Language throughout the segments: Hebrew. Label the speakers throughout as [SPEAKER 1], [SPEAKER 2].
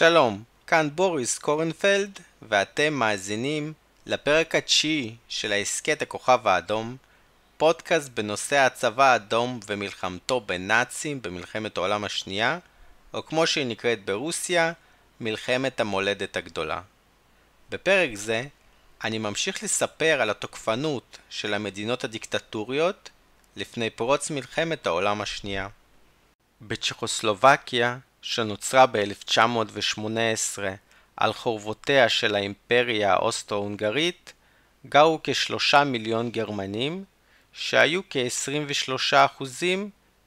[SPEAKER 1] שלום, כאן בוריס קורנפלד, ואתם מאזינים לפרק התשיעי של ההסכת הכוכב האדום, פודקאסט בנושא הצבא האדום ומלחמתו בנאצים במלחמת העולם השנייה, או כמו שהיא נקראת ברוסיה, מלחמת המולדת הגדולה. בפרק זה אני ממשיך לספר על התוקפנות של המדינות הדיקטטוריות לפני פרוץ מלחמת העולם השנייה. בצ'כוסלובקיה, שנוצרה ב-1918 על חורבותיה של האימפריה האוסטרו-הונגרית, גרו כשלושה מיליון גרמנים, שהיו כ-23%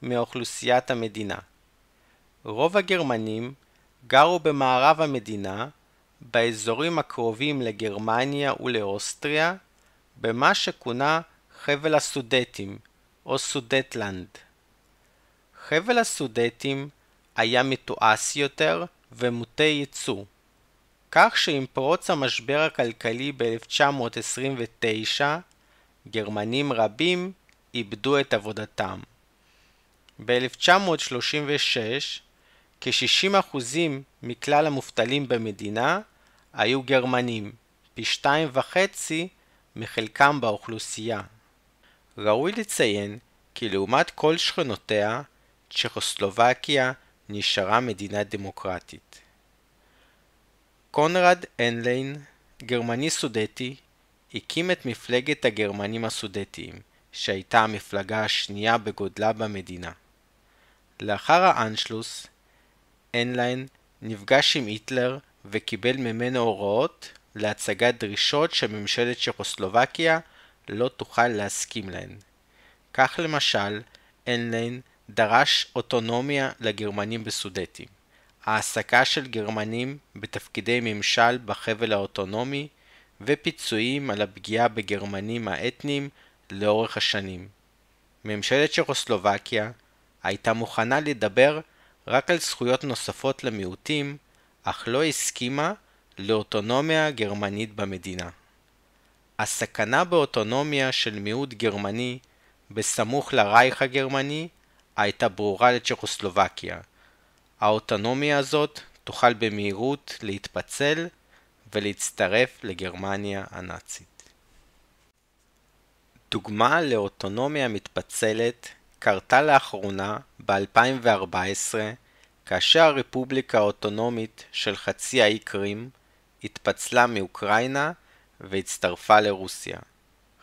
[SPEAKER 1] מאוכלוסיית המדינה. רוב הגרמנים גרו במערב המדינה, באזורים הקרובים לגרמניה ולאוסטריה, במה שכונה חבל הסודטים, או סודטלנד. חבל הסודטים היה מתועש יותר ומוטה ייצוא, כך שעם פרוץ המשבר הכלכלי ב-1929, גרמנים רבים איבדו את עבודתם. ב-1936, כ-60% מכלל המובטלים במדינה היו גרמנים, פי שתיים וחצי מחלקם באוכלוסייה. ראוי לציין כי לעומת כל שכנותיה, צ'כוסלובקיה נשארה מדינה דמוקרטית. קונרד אנליין, גרמני סודטי, הקים את מפלגת הגרמנים הסודטיים, שהייתה המפלגה השנייה בגודלה במדינה. לאחר האנשלוס, אנליין נפגש עם היטלר וקיבל ממנו הוראות להצגת דרישות שממשלת צ'כוסלובקיה לא תוכל להסכים להן. כך למשל, אנליין דרש אוטונומיה לגרמנים בסודטים, העסקה של גרמנים בתפקידי ממשל בחבל האוטונומי ופיצויים על הפגיעה בגרמנים האתניים לאורך השנים. ממשלת צ'כוסלובקיה הייתה מוכנה לדבר רק על זכויות נוספות למיעוטים, אך לא הסכימה לאוטונומיה גרמנית במדינה. הסכנה באוטונומיה של מיעוט גרמני בסמוך לרייך הגרמני הייתה ברורה לצ'כוסלובקיה. האוטונומיה הזאת תוכל במהירות להתפצל ולהצטרף לגרמניה הנאצית. דוגמה לאוטונומיה מתפצלת קרתה לאחרונה ב-2014 כאשר הרפובליקה האוטונומית של חצי האי קרים התפצלה מאוקראינה והצטרפה לרוסיה.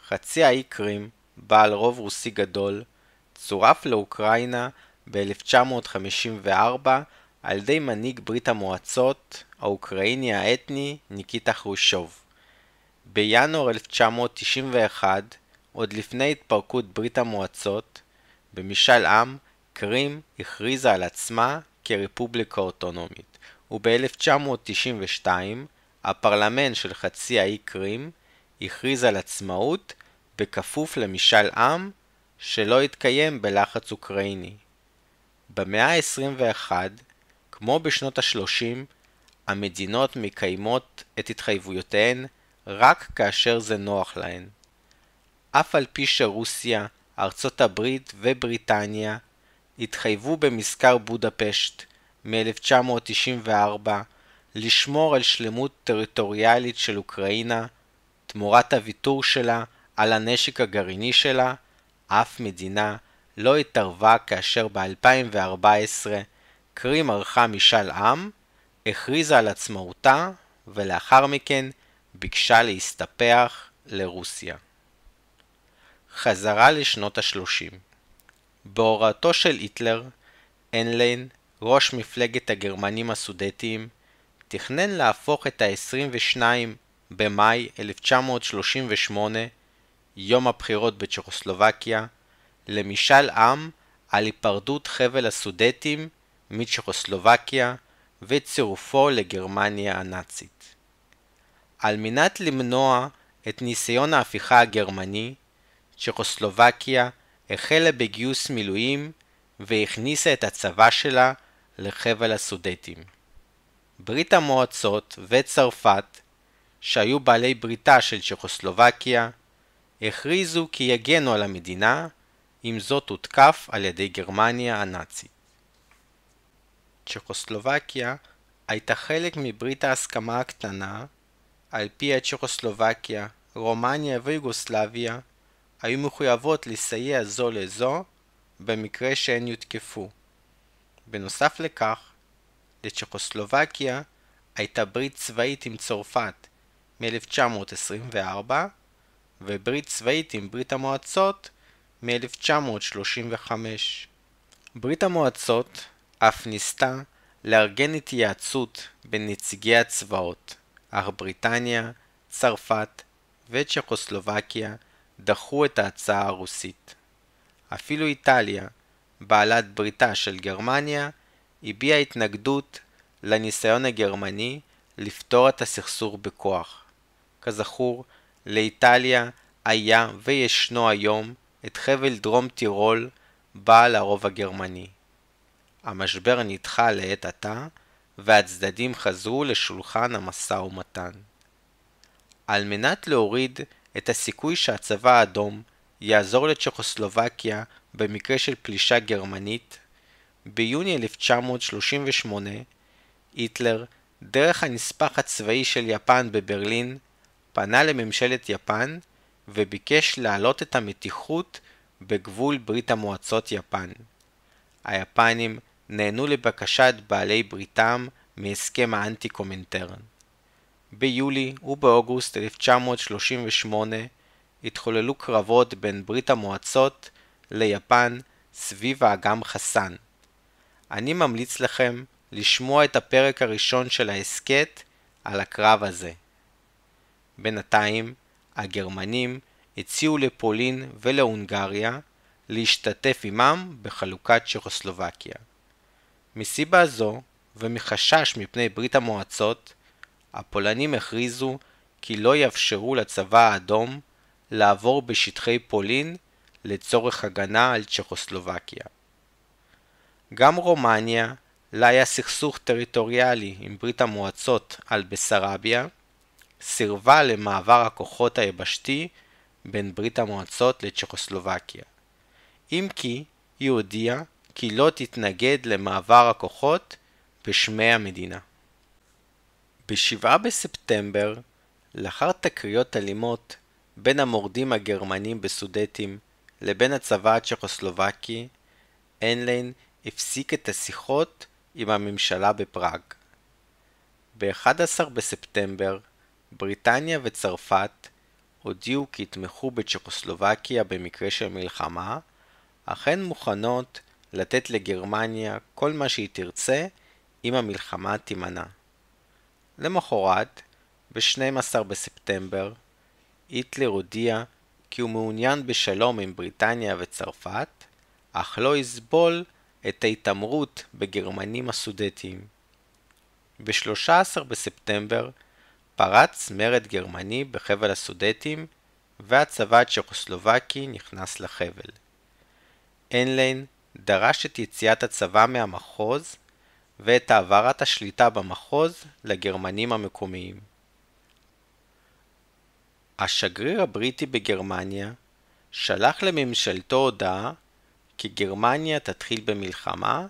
[SPEAKER 1] חצי האי קרים, בעל רוב רוסי גדול, צורף לאוקראינה ב-1954 על ידי מנהיג ברית המועצות האוקראיני האתני ניקיטה חרושוב. בינואר 1991, עוד לפני התפרקות ברית המועצות, במשאל עם, קרים הכריזה על עצמה כרפובליקה אוטונומית, וב-1992 הפרלמנט של חצי האי קרים הכריז על עצמאות בכפוף למשאל עם שלא התקיים בלחץ אוקראיני. במאה ה-21, כמו בשנות ה-30, המדינות מקיימות את התחייבויותיהן רק כאשר זה נוח להן. אף על פי שרוסיה, ארצות הברית ובריטניה התחייבו במזכר בודפשט מ-1994 לשמור על שלמות טריטוריאלית של אוקראינה תמורת הוויתור שלה על הנשק הגרעיני שלה, אף מדינה לא התערבה כאשר ב-2014 קרים ערכה משאל עם, הכריזה על עצמאותה ולאחר מכן ביקשה להסתפח לרוסיה. חזרה לשנות ה-30 בהוראתו של היטלר, אנליין, ראש מפלגת הגרמנים הסודטיים, תכנן להפוך את ה-22 במאי 1938 יום הבחירות בצ'כוסלובקיה, למשאל עם על היפרדות חבל הסודטים מצ'כוסלובקיה וצירופו לגרמניה הנאצית. על מנת למנוע את ניסיון ההפיכה הגרמני, צ'כוסלובקיה החלה בגיוס מילואים והכניסה את הצבא שלה לחבל הסודטים. ברית המועצות וצרפת, שהיו בעלי בריתה של צ'כוסלובקיה, הכריזו כי יגנו על המדינה אם זאת תותקף על ידי גרמניה הנאצית. צ'כוסלובקיה הייתה חלק מברית ההסכמה הקטנה, על פיה צ'כוסלובקיה, רומניה ויוגוסלביה היו מחויבות לסייע זו לזו במקרה שהן יותקפו. בנוסף לכך, לצ'כוסלובקיה הייתה ברית צבאית עם צרפת מ-1924 וברית צבאית עם ברית המועצות מ-1935. ברית המועצות אף ניסתה לארגן התייעצות בין נציגי הצבאות, אך בריטניה, צרפת וצ'כוסלובקיה דחו את ההצעה הרוסית. אפילו איטליה, בעלת בריתה של גרמניה, הביעה התנגדות לניסיון הגרמני לפתור את הסכסוך בכוח. כזכור, לאיטליה היה וישנו היום את חבל דרום טירול בעל הרוב הגרמני. המשבר נדחה לעת עתה, והצדדים חזרו לשולחן המשא ומתן. על מנת להוריד את הסיכוי שהצבא האדום יעזור לצ'כוסלובקיה במקרה של פלישה גרמנית, ביוני 1938 היטלר, דרך הנספח הצבאי של יפן בברלין, פנה לממשלת יפן וביקש להעלות את המתיחות בגבול ברית המועצות יפן. היפנים נענו לבקשת בעלי בריתם מהסכם האנטי קומנטרן. ביולי ובאוגוסט 1938 התחוללו קרבות בין ברית המועצות ליפן סביב האגם חסן. אני ממליץ לכם לשמוע את הפרק הראשון של ההסכת על הקרב הזה. בינתיים, הגרמנים הציעו לפולין ולהונגריה להשתתף עמם בחלוקת צ'כוסלובקיה. מסיבה זו, ומחשש מפני ברית המועצות, הפולנים הכריזו כי לא יאפשרו לצבא האדום לעבור בשטחי פולין לצורך הגנה על צ'כוסלובקיה. גם רומניה, לה היה סכסוך טריטוריאלי עם ברית המועצות על בסרביה, סירבה למעבר הכוחות היבשתי בין ברית המועצות לצ'כוסלובקיה. אם כי היא הודיעה כי לא תתנגד למעבר הכוחות בשמי המדינה. ב-7 בספטמבר, לאחר תקריות אלימות בין המורדים הגרמנים בסודטים לבין הצבא הצ'כוסלובקי, אנליין הפסיק את השיחות עם הממשלה בפראג. ב-11 בספטמבר, בריטניה וצרפת הודיעו כי יתמכו בצ'כוסלובקיה במקרה של מלחמה, אך הן מוכנות לתת לגרמניה כל מה שהיא תרצה אם המלחמה תימנע. למחרת, ב-12 בספטמבר, היטלר הודיע כי הוא מעוניין בשלום עם בריטניה וצרפת, אך לא יסבול את ההתעמרות בגרמנים הסודטיים. ב-13 בספטמבר פרץ מרד גרמני בחבל הסודטים והצבא הצ'כוסלובקי נכנס לחבל. אנליין דרש את יציאת הצבא מהמחוז ואת העברת השליטה במחוז לגרמנים המקומיים. השגריר הבריטי בגרמניה שלח לממשלתו הודעה כי גרמניה תתחיל במלחמה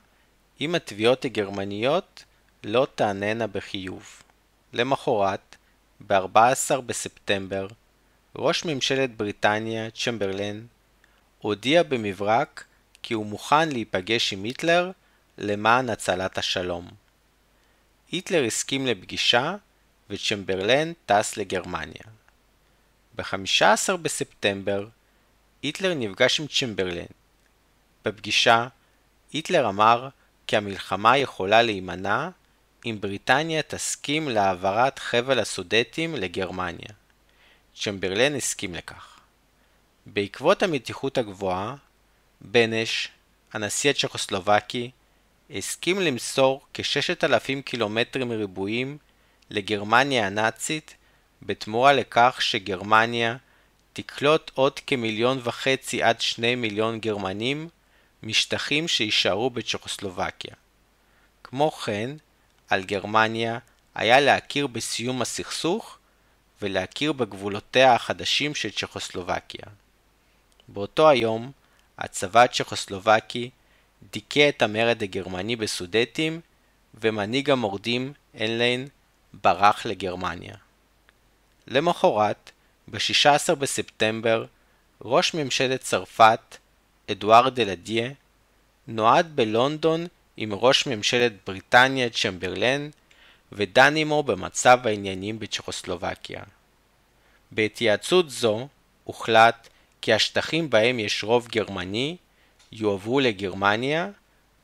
[SPEAKER 1] אם התביעות הגרמניות לא תעננה בחיוב. למחרת, ב-14 בספטמבר, ראש ממשלת בריטניה, צ'מברלן, הודיע במברק כי הוא מוכן להיפגש עם היטלר למען הצלת השלום. היטלר הסכים לפגישה וצ'מברלן טס לגרמניה. ב-15 בספטמבר היטלר נפגש עם צ'מברלן. בפגישה היטלר אמר כי המלחמה יכולה להימנע אם בריטניה תסכים להעברת חבל הסודטים לגרמניה. צ'מברלן הסכים לכך. בעקבות המתיחות הגבוהה, בנש, הנשיא הצ'כוסלובקי, הסכים למסור כ-6,000 קילומטרים ריבועים לגרמניה הנאצית בתמורה לכך שגרמניה תקלוט עוד כמיליון וחצי עד שני מיליון גרמנים משטחים שיישארו בצ'כוסלובקיה. כמו כן, על גרמניה היה להכיר בסיום הסכסוך ולהכיר בגבולותיה החדשים של צ'כוסלובקיה. באותו היום, הצבא הצ'כוסלובקי דיכא את המרד הגרמני בסודטים, ומנהיג המורדים אנליין ברח לגרמניה. למחרת, ב-16 בספטמבר, ראש ממשלת צרפת, אדוארד דלדיה, נועד בלונדון עם ראש ממשלת בריטניה צ'מברלן ודן עמו במצב העניינים בצ'כוסלובקיה. בהתייעצות זו הוחלט כי השטחים בהם יש רוב גרמני יועברו לגרמניה,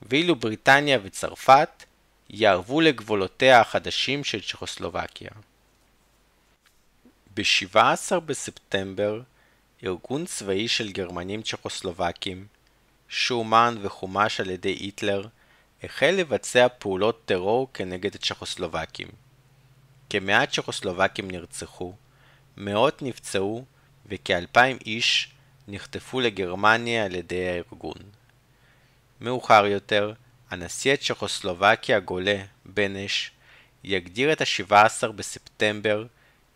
[SPEAKER 1] ואילו בריטניה וצרפת יערבו לגבולותיה החדשים של צ'כוסלובקיה. ב-17 בספטמבר ארגון צבאי של גרמנים צ'כוסלובקים, שאומן וחומש על ידי היטלר, החל לבצע פעולות טרור כנגד הצ'כוסלובקים. כמאה צ'כוסלובקים נרצחו, מאות נפצעו וכאלפיים איש נחטפו לגרמניה על ידי הארגון. מאוחר יותר, הנשיא הצ'כוסלובקיה הגולה, בנש, יגדיר את ה-17 בספטמבר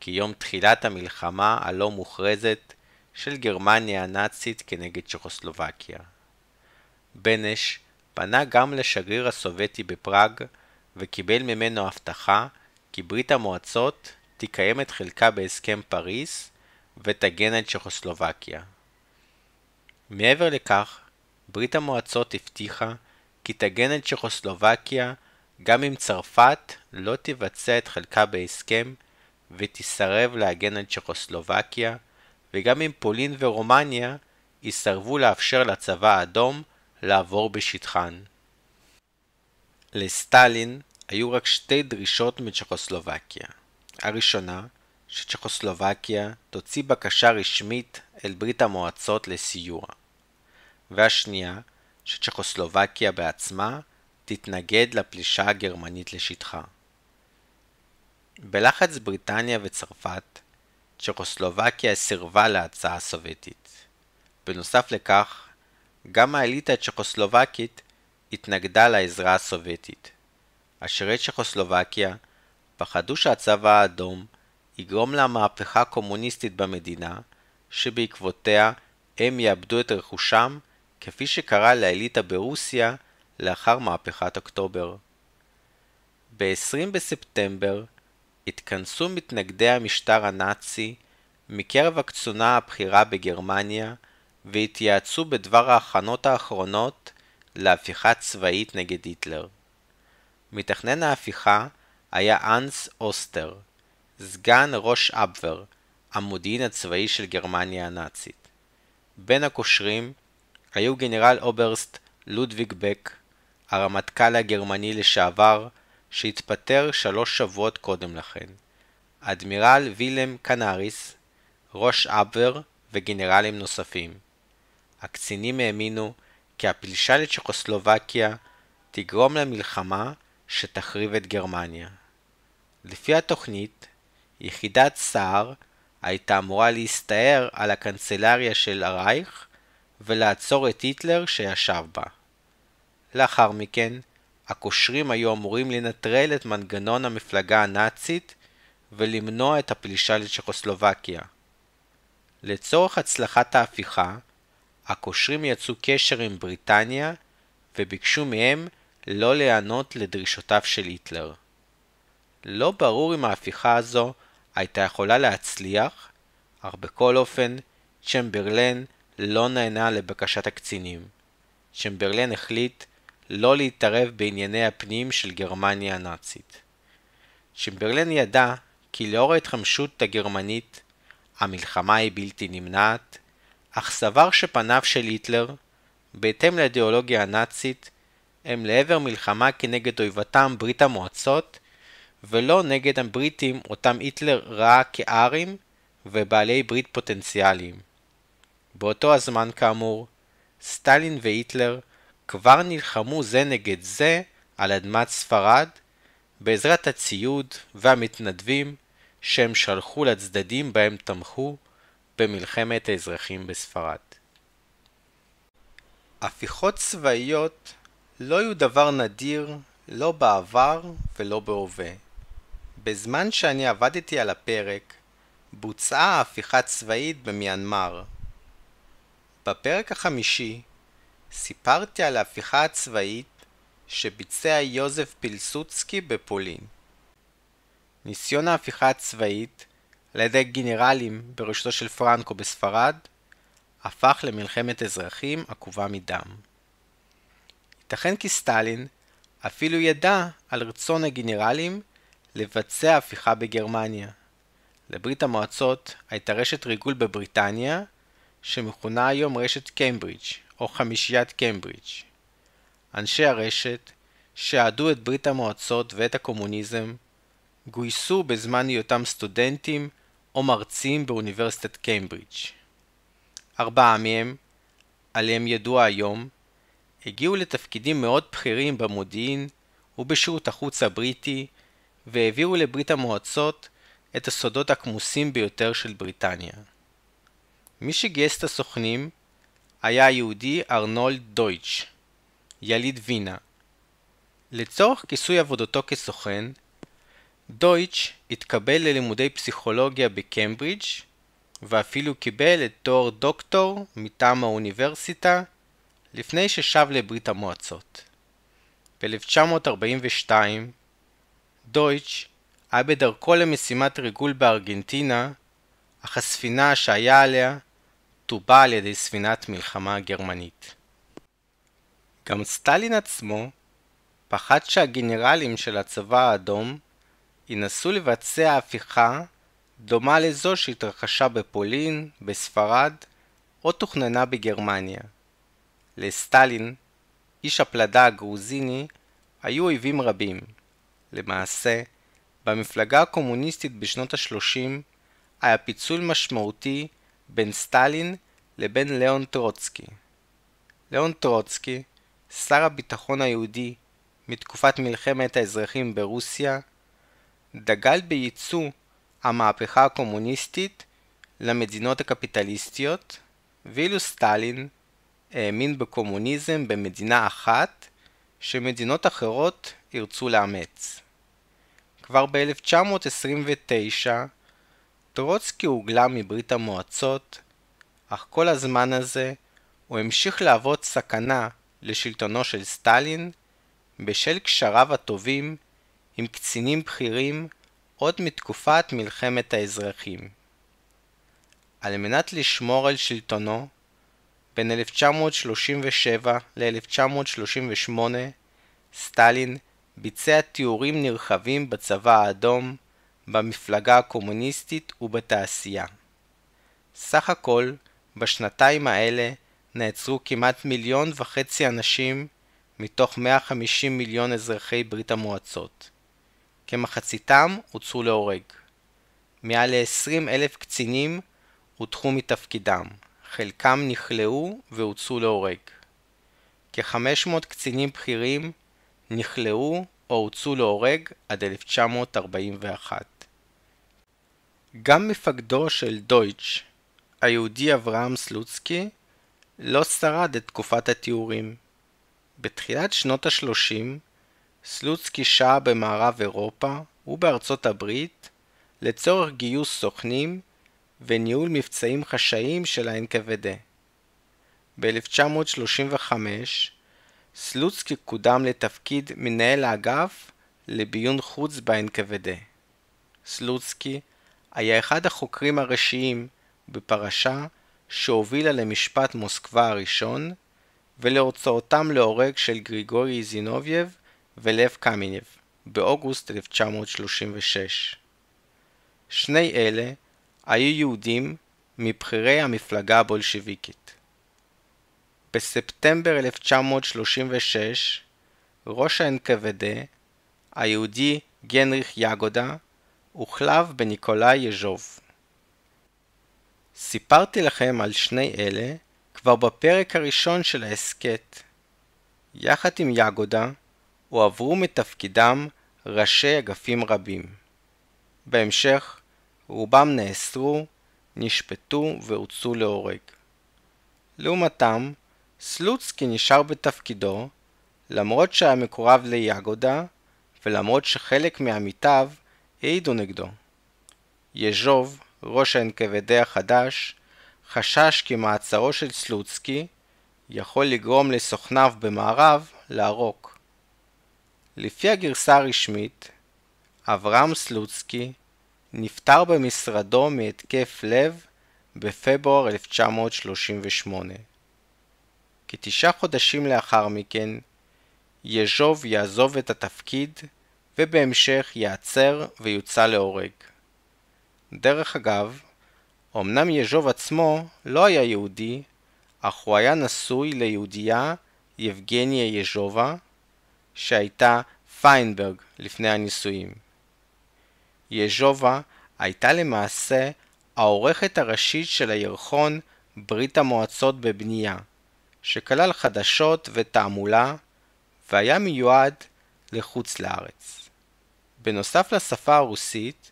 [SPEAKER 1] כיום תחילת המלחמה הלא מוכרזת של גרמניה הנאצית כנגד צ'כוסלובקיה. בנש פנה גם לשגריר הסובייטי בפראג וקיבל ממנו הבטחה כי ברית המועצות תקיים את חלקה בהסכם פריס ותגן על צ'כוסלובקיה. מעבר לכך, ברית המועצות הבטיחה כי תגן על צ'כוסלובקיה גם אם צרפת לא תבצע את חלקה בהסכם ותסרב להגן על צ'כוסלובקיה, וגם אם פולין ורומניה יסרבו לאפשר לצבא האדום לעבור בשטחן. לסטלין היו רק שתי דרישות מצ'כוסלובקיה. הראשונה, שצ'כוסלובקיה תוציא בקשה רשמית אל ברית המועצות לסיוע. והשנייה, שצ'כוסלובקיה בעצמה תתנגד לפלישה הגרמנית לשטחה. בלחץ בריטניה וצרפת, צ'כוסלובקיה סירבה להצעה הסובייטית. בנוסף לכך, גם האליטה הצ'כוסלובקית התנגדה לעזרה הסובייטית. אשרי צ'כוסלובקיה פחדו שהצבא האדום יגרום למהפכה קומוניסטית במדינה, שבעקבותיה הם יאבדו את רכושם, כפי שקרה לאליטה ברוסיה לאחר מהפכת אוקטובר. ב-20 בספטמבר התכנסו מתנגדי המשטר הנאצי מקרב הקצונה הבכירה בגרמניה והתייעצו בדבר ההכנות האחרונות להפיכה צבאית נגד היטלר. מתכנן ההפיכה היה אנס אוסטר, סגן ראש אבוור, המודיעין הצבאי של גרמניה הנאצית. בין הקושרים היו גנרל אוברסט לודוויג בק, הרמטכ"ל הגרמני לשעבר, שהתפטר שלוש שבועות קודם לכן, אדמירל וילהלם קנאריס, ראש אבווהר וגנרלים נוספים. הקצינים האמינו כי הפלישה לצ'כוסלובקיה תגרום למלחמה שתחריב את גרמניה. לפי התוכנית, יחידת סער הייתה אמורה להסתער על הקנצלריה של הרייך ולעצור את היטלר שישב בה. לאחר מכן, הקושרים היו אמורים לנטרל את מנגנון המפלגה הנאצית ולמנוע את הפלישה לצ'כוסלובקיה. לצורך הצלחת ההפיכה, הקושרים יצאו קשר עם בריטניה וביקשו מהם לא להיענות לדרישותיו של היטלר. לא ברור אם ההפיכה הזו הייתה יכולה להצליח, אך בכל אופן צ'מברלן לא נענה לבקשת הקצינים. צ'מברלן החליט לא להתערב בענייני הפנים של גרמניה הנאצית. צ'מברלן ידע כי לאור ההתחמשות הגרמנית, המלחמה היא בלתי נמנעת, אך סבר שפניו של היטלר, בהתאם לאידיאולוגיה הנאצית, הם לעבר מלחמה כנגד אויבתם ברית המועצות, ולא נגד הבריטים אותם היטלר ראה כארים ובעלי ברית פוטנציאליים. באותו הזמן כאמור, סטלין והיטלר כבר נלחמו זה נגד זה על אדמת ספרד, בעזרת הציוד והמתנדבים שהם שלחו לצדדים בהם תמכו במלחמת האזרחים בספרד. הפיכות צבאיות לא היו דבר נדיר לא בעבר ולא בהווה. בזמן שאני עבדתי על הפרק, בוצעה הפיכה צבאית במיינמר. בפרק החמישי סיפרתי על ההפיכה הצבאית שביצע יוזף פילסוצקי בפולין. ניסיון ההפיכה הצבאית על ידי גנרלים בראשותו של פרנקו בספרד הפך למלחמת אזרחים עקובה מדם. ייתכן כי סטלין אפילו ידע על רצון הגנרלים לבצע הפיכה בגרמניה. לברית המועצות הייתה רשת ריגול בבריטניה, שמכונה היום רשת קיימברידג' או חמישיית קיימברידג'. אנשי הרשת, שאהדו את ברית המועצות ואת הקומוניזם, גויסו בזמן היותם סטודנטים או מרצים באוניברסיטת קיימברידג'. ארבעה מהם, עליהם ידוע היום, הגיעו לתפקידים מאוד בכירים במודיעין ובשירות החוץ הבריטי, והעבירו לברית המועצות את הסודות הכמוסים ביותר של בריטניה. מי שגייס את הסוכנים היה היהודי ארנולד דויטש, יליד וינה. לצורך כיסוי עבודתו כסוכן, דויטש התקבל ללימודי פסיכולוגיה בקיימברידג' ואפילו קיבל את תואר דוקטור מטעם האוניברסיטה לפני ששב לברית המועצות. ב-1942 דויטש היה בדרכו למשימת ריגול בארגנטינה, אך הספינה שהיה עליה טובה על ידי ספינת מלחמה גרמנית. גם סטלין עצמו פחד שהגנרלים של הצבא האדום ינסו לבצע הפיכה דומה לזו שהתרחשה בפולין, בספרד או תוכננה בגרמניה. לסטלין, איש הפלדה הגרוזיני, היו אויבים רבים. למעשה, במפלגה הקומוניסטית בשנות ה-30 היה פיצול משמעותי בין סטלין לבין לאון טרוצקי. לאון טרוצקי, שר הביטחון היהודי מתקופת מלחמת האזרחים ברוסיה, דגל בייצוא המהפכה הקומוניסטית למדינות הקפיטליסטיות, ואילו סטלין האמין בקומוניזם במדינה אחת שמדינות אחרות ירצו לאמץ. כבר ב-1929 טרוצקי הוגלה מברית המועצות, אך כל הזמן הזה הוא המשיך להוות סכנה לשלטונו של סטלין בשל קשריו הטובים עם קצינים בכירים עוד מתקופת מלחמת האזרחים. על מנת לשמור על שלטונו, בין 1937 ל-1938 סטלין ביצע תיאורים נרחבים בצבא האדום, במפלגה הקומוניסטית ובתעשייה. סך הכל, בשנתיים האלה נעצרו כמעט מיליון וחצי אנשים מתוך 150 מיליון אזרחי ברית המועצות. כמחציתם הוצאו להורג. מעל ל-20 אלף קצינים הודחו מתפקידם, חלקם נכלאו והוצאו להורג. כ-500 קצינים בכירים נכלאו או הוצאו להורג עד 1941. גם מפקדו של דויטש, היהודי אברהם סלוצקי, לא שרד את תקופת התיאורים. בתחילת שנות ה-30 סלוצקי שהה במערב אירופה ובארצות הברית לצורך גיוס סוכנים וניהול מבצעים חשאיים של ה-NKVD. ב-1935 סלוצקי קודם לתפקיד מנהל האגף לביון חוץ ב-NKVD. סלוצקי היה אחד החוקרים הראשיים בפרשה שהובילה למשפט מוסקבה הראשון ולהוצאותם להורג של גריגורי זינובייב ולב קמנייב באוגוסט 1936. שני אלה היו יהודים מבכירי המפלגה הבולשיביקית. בספטמבר 1936 ראש ה-NKVD, היהודי גנריך יגודה, הוחלף בניקולאי יז'וב. סיפרתי לכם על שני אלה כבר בפרק הראשון של ההסכת. יחד עם יגודה הועברו מתפקידם ראשי אגפים רבים. בהמשך, רובם נאסרו, נשפטו והוצאו להורג. לעומתם, סלוצקי נשאר בתפקידו, למרות שהיה מקורב ליגודה, ולמרות שחלק מעמיתיו העידו נגדו. יז'וב, ראש ה-NKVD החדש, חשש כי מעצרו של סלוצקי יכול לגרום לסוכניו במערב לערוק. לפי הגרסה הרשמית, אברהם סלוצקי, נפטר במשרדו מהתקף לב בפברואר 1938. כתשעה חודשים לאחר מכן, יז'וב יעזוב את התפקיד ובהמשך ייעצר ויוצא להורג. דרך אגב, אמנם יז'וב עצמו לא היה יהודי, אך הוא היה נשוי ליהודייה יבגניה יז'ובה, שהייתה פיינברג לפני הנישואים. יז'ובה הייתה למעשה העורכת הראשית של הירחון ברית המועצות בבנייה, שכלל חדשות ותעמולה, והיה מיועד לחוץ לארץ. בנוסף לשפה הרוסית,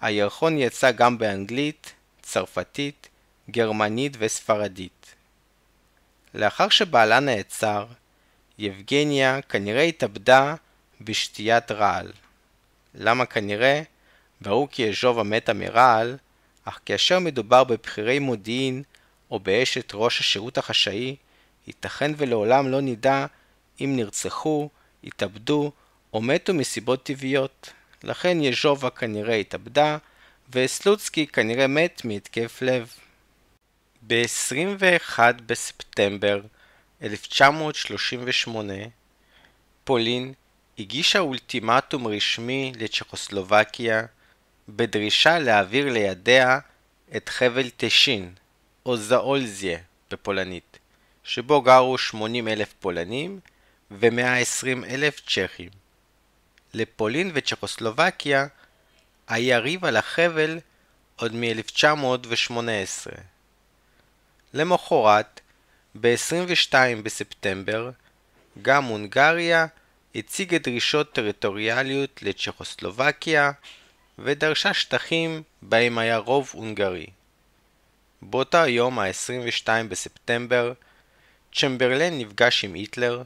[SPEAKER 1] הירחון יצא גם באנגלית, צרפתית, גרמנית וספרדית. לאחר שבעלה נעצר, יבגניה כנראה התאבדה בשתיית רעל. למה כנראה? ברור כי יז'ובה מתה מרעל, אך כאשר מדובר בבכירי מודיעין או באשת ראש השירות החשאי, ייתכן ולעולם לא נדע אם נרצחו, התאבדו או מתו מסיבות טבעיות. לכן יז'ובה כנראה התאבדה, וסלוצקי כנראה מת מהתקף לב. ב-21 בספטמבר 1938, פולין הגישה אולטימטום רשמי לצ'כוסלובקיה בדרישה להעביר לידיה את חבל טשין, או זאולזיה בפולנית, שבו גרו 80 אלף פולנים ו-120 אלף צ'כים. לפולין וצ'כוסלובקיה היה ריב על החבל עוד מ-1918. למחרת, ב-22 בספטמבר, גם הונגריה הציגה דרישות טריטוריאליות לצ'כוסלובקיה ודרשה שטחים בהם היה רוב הונגרי. באותו היום, ה-22 בספטמבר, צ'מברלן נפגש עם היטלר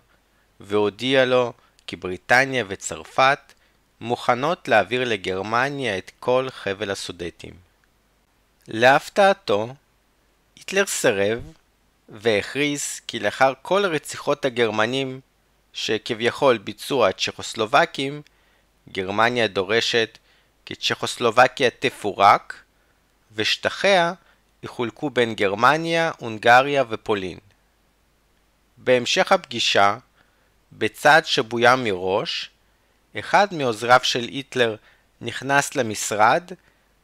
[SPEAKER 1] והודיע לו כי בריטניה וצרפת מוכנות להעביר לגרמניה את כל חבל הסודטים. להפתעתו, היטלר סירב והכריז כי לאחר כל רציחות הגרמנים שכביכול ביצעו הצ'כוסלובקים, גרמניה דורשת כי צ'כוסלובקיה תפורק ושטחיה יחולקו בין גרמניה, הונגריה ופולין. בהמשך הפגישה, בצעד שבוים מראש, אחד מעוזריו של היטלר נכנס למשרד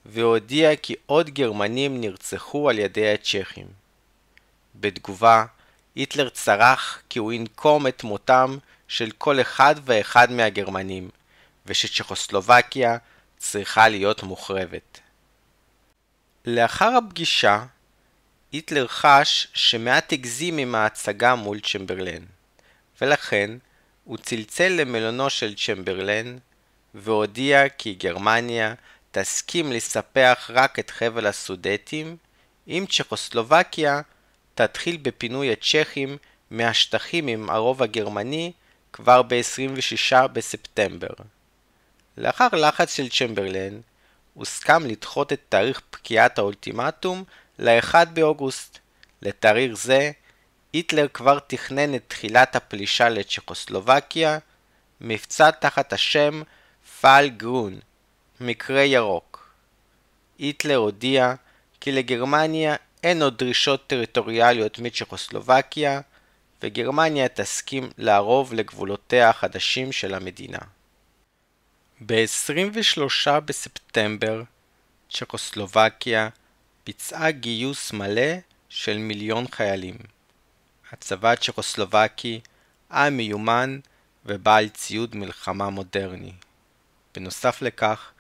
[SPEAKER 1] והודיע כי עוד גרמנים נרצחו על ידי הצ'כים. בתגובה, היטלר צרח כי הוא ינקום את מותם של כל אחד ואחד מהגרמנים, ושצ'כוסלובקיה צריכה להיות מוחרבת. לאחר הפגישה, היטלר חש שמעט הגזים עם ההצגה מול צ'מברלן, ולכן הוא צלצל למלונו של צ'מברלן והודיע כי גרמניה תסכים לספח רק את חבל הסודטים אם צ'כוסלובקיה תתחיל בפינוי הצ'כים מהשטחים עם הרוב הגרמני כבר ב-26 בספטמבר. לאחר לחץ של צ'מברלן, הוסכם לדחות את תאריך פקיעת האולטימטום ל-1 באוגוסט. לתאריך זה, היטלר כבר תכנן את תחילת הפלישה לצ'כוסלובקיה, מבצע תחת השם פאל גרון, מקרה ירוק. היטלר הודיע כי לגרמניה אין עוד דרישות טריטוריאליות מצ'כוסלובקיה, וגרמניה תסכים לערוב לגבולותיה החדשים של המדינה. ב-23 בספטמבר צ'כוסלובקיה ביצעה גיוס מלא של מיליון חיילים. הצבא הצ'כוסלובקי היה מיומן ובעל ציוד מלחמה מודרני. בנוסף לכך,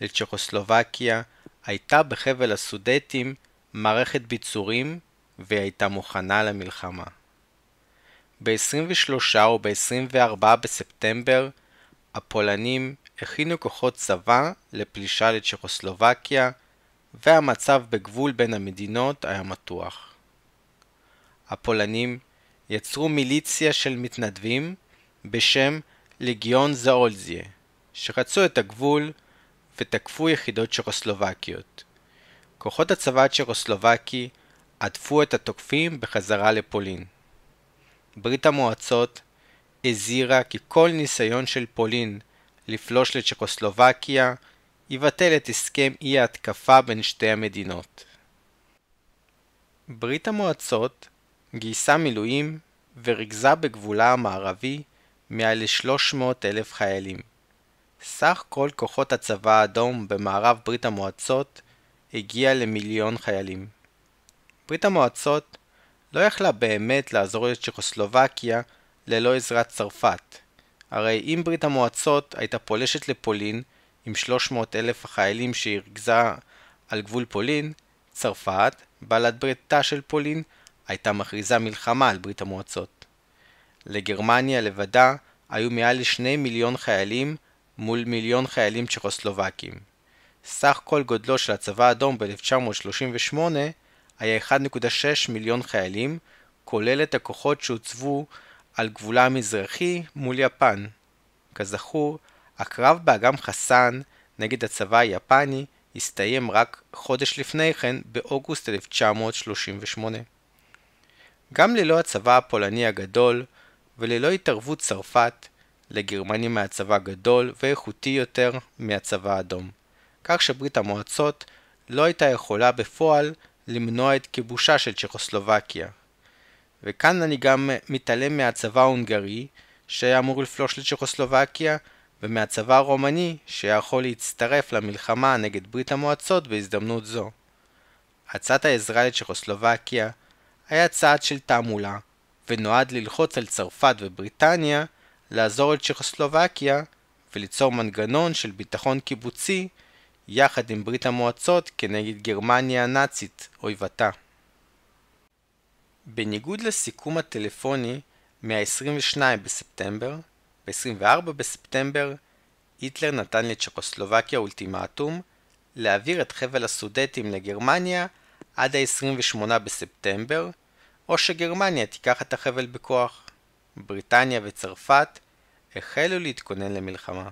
[SPEAKER 1] לצ'כוסלובקיה הייתה בחבל הסודטים מערכת ביצורים והיא הייתה מוכנה למלחמה. ב-23 או ב-24 בספטמבר הפולנים הכינו כוחות צבא לפלישה לצ'כוסלובקיה והמצב בגבול בין המדינות היה מתוח. הפולנים יצרו מיליציה של מתנדבים בשם לגיון זאולזיה, שחצו את הגבול ותקפו יחידות צ'כוסלובקיות. כוחות הצבא הצ'כוסלובקי עטפו את התוקפים בחזרה לפולין. ברית המועצות הזהירה כי כל ניסיון של פולין לפלוש לצ'קוסלובקיה, יבטל את הסכם אי ההתקפה בין שתי המדינות. ברית המועצות גייסה מילואים וריכזה בגבולה המערבי מעל ל-300 אלף חיילים. סך כל כוחות הצבא האדום במערב ברית המועצות הגיע למיליון חיילים. ברית המועצות לא יכלה באמת לעזור לצ'כוסלובקיה ללא עזרת צרפת. הרי אם ברית המועצות הייתה פולשת לפולין עם 300 אלף החיילים שהיא ריכזה על גבול פולין, צרפת, בעלת בריתה של פולין, הייתה מכריזה מלחמה על ברית המועצות. לגרמניה לבדה היו מעל לשני מיליון חיילים מול מיליון חיילים צ'כוסלובקים. סך כל גודלו של הצבא האדום ב-1938 היה 1.6 מיליון חיילים, כולל את הכוחות שהוצבו על גבולה המזרחי מול יפן. כזכור, הקרב באגם חסן נגד הצבא היפני הסתיים רק חודש לפני כן, באוגוסט 1938. גם ללא הצבא הפולני הגדול וללא התערבות צרפת, לגרמנים היה צבא גדול ואיכותי יותר מהצבא האדום, כך שברית המועצות לא הייתה יכולה בפועל למנוע את כיבושה של צ'כוסלובקיה. וכאן אני גם מתעלם מהצבא ההונגרי, שהיה אמור לפלוש לצ'כוסלובקיה, ומהצבא הרומני, שהיה יכול להצטרף למלחמה נגד ברית המועצות בהזדמנות זו. הצעת העזרה לצ'כוסלובקיה היה צעד של תעמולה, ונועד ללחוץ על צרפת ובריטניה לעזור לצ'כוסלובקיה וליצור מנגנון של ביטחון קיבוצי יחד עם ברית המועצות כנגד גרמניה הנאצית, אויבתה. בניגוד לסיכום הטלפוני מה-22 בספטמבר, ב-24 בספטמבר היטלר נתן לצ'קוסלובקיה אולטימטום להעביר את חבל הסודטים לגרמניה עד ה-28 בספטמבר, או שגרמניה תיקח את החבל בכוח. בריטניה וצרפת החלו להתכונן למלחמה.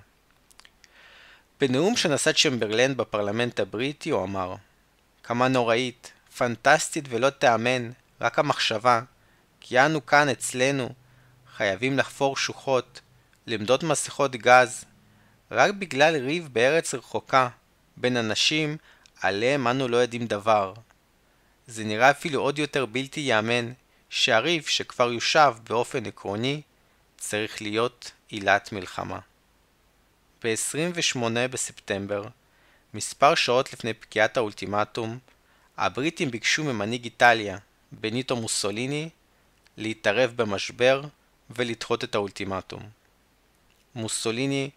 [SPEAKER 1] בנאום שנשא צ'מברלן בפרלמנט הבריטי הוא אמר כמה נוראית, פנטסטית ולא תיאמן, רק המחשבה, כי אנו כאן אצלנו, חייבים לחפור שוחות, למדוד מסכות גז, רק בגלל ריב בארץ רחוקה, בין אנשים עליהם אנו לא יודעים דבר. זה נראה אפילו עוד יותר בלתי ייאמן, שהריב שכבר יושב באופן עקרוני, צריך להיות עילת מלחמה. ב-28 בספטמבר, מספר שעות לפני פקיעת האולטימטום, הבריטים ביקשו ממנהיג איטליה, בניטו מוסוליני, להתערב במשבר ולדחות את האולטימטום. מוסוליני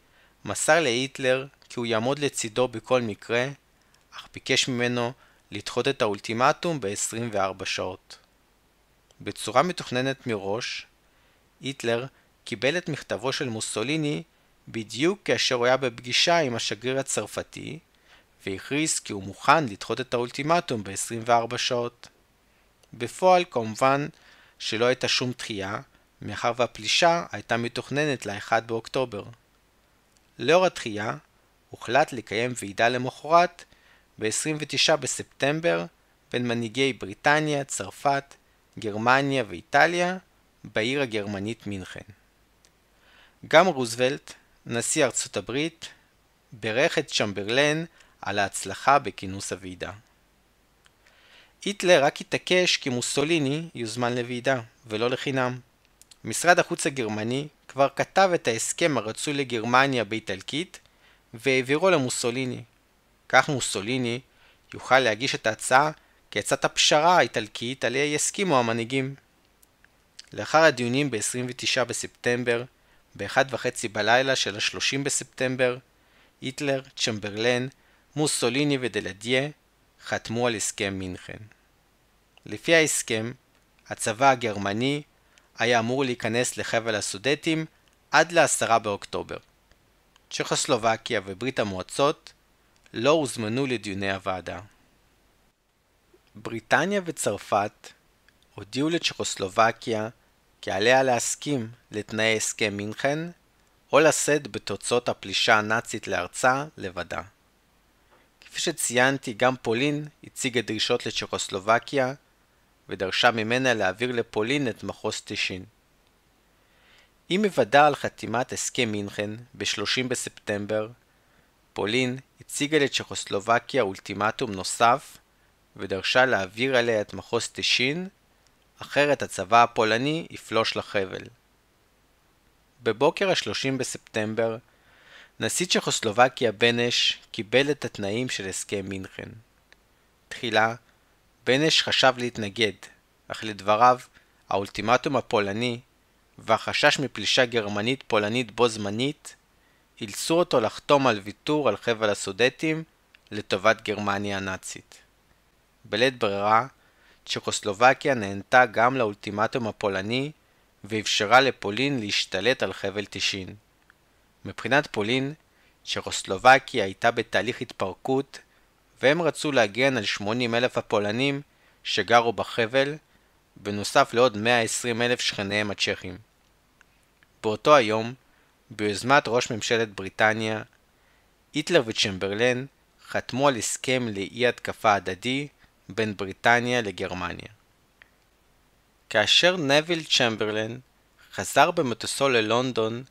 [SPEAKER 1] מסר להיטלר כי הוא יעמוד לצידו בכל מקרה, אך ביקש ממנו לדחות את האולטימטום ב-24 שעות. בצורה מתוכננת מראש, היטלר קיבל את מכתבו של מוסוליני בדיוק כאשר הוא היה בפגישה עם השגריר הצרפתי, והכריז כי הוא מוכן לדחות את האולטימטום ב-24 שעות. בפועל כמובן שלא הייתה שום דחייה, מאחר והפלישה הייתה מתוכננת ל-1 באוקטובר. לאור הדחייה, הוחלט לקיים ועידה למחרת ב-29 בספטמבר בין מנהיגי בריטניה, צרפת, גרמניה ואיטליה בעיר הגרמנית מינכן. גם רוזוולט, נשיא ארצות הברית, בירך את צ'מברלן על ההצלחה בכינוס הוועידה. היטלר רק התעקש כי מוסוליני יוזמן לוועידה, ולא לחינם. משרד החוץ הגרמני כבר כתב את ההסכם הרצוי לגרמניה באיטלקית והעבירו למוסוליני. כך מוסוליני יוכל להגיש את ההצעה כעצת הפשרה האיטלקית עליה יסכימו המנהיגים. לאחר הדיונים ב-29 בספטמבר, ב-1 וחצי בלילה של ה-30 בספטמבר, היטלר, צ'מברלן, מוסוליני ודלדיה חתמו על הסכם מינכן. לפי ההסכם, הצבא הגרמני היה אמור להיכנס לחבל הסודטים עד ל-10 באוקטובר. צ'כוסלובקיה וברית המועצות לא הוזמנו לדיוני הוועדה. בריטניה וצרפת הודיעו לצ'כוסלובקיה כי עליה להסכים לתנאי הסכם מינכן או לשאת בתוצאות הפלישה הנאצית לארצה לבדה. כפי שציינתי, גם פולין הציגה דרישות לצ'כוסלובקיה ודרשה ממנה להעביר לפולין את מחוז טישין. עם היוודע על חתימת הסכם מינכן ב-30 בספטמבר, פולין הציגה לצ'כוסלובקיה אולטימטום נוסף ודרשה להעביר אליה את מחוז טישין, אחרת הצבא הפולני יפלוש לחבל. בבוקר ה-30 בספטמבר, נשיא צ'כוסלובקיה בנש קיבל את התנאים של הסכם מינכן. תחילה, בנש חשב להתנגד, אך לדבריו, האולטימטום הפולני והחשש מפלישה גרמנית פולנית בו זמנית אילצו אותו לחתום על ויתור על חבל הסודטים לטובת גרמניה הנאצית. בלית ברירה, צ'כוסלובקיה נהנתה גם לאולטימטום הפולני ואפשרה לפולין להשתלט על חבל טישין. מבחינת פולין, צ'כוסלובקיה הייתה בתהליך התפרקות והם רצו להגן על 80 אלף הפולנים שגרו בחבל, בנוסף לעוד 120 אלף שכניהם הצ'כים. באותו היום, ביוזמת ראש ממשלת בריטניה, היטלר וצ'מברלן חתמו על הסכם לאי התקפה הדדי בין בריטניה לגרמניה. כאשר נביל צ'מברלן חזר במטוסו ללונדון,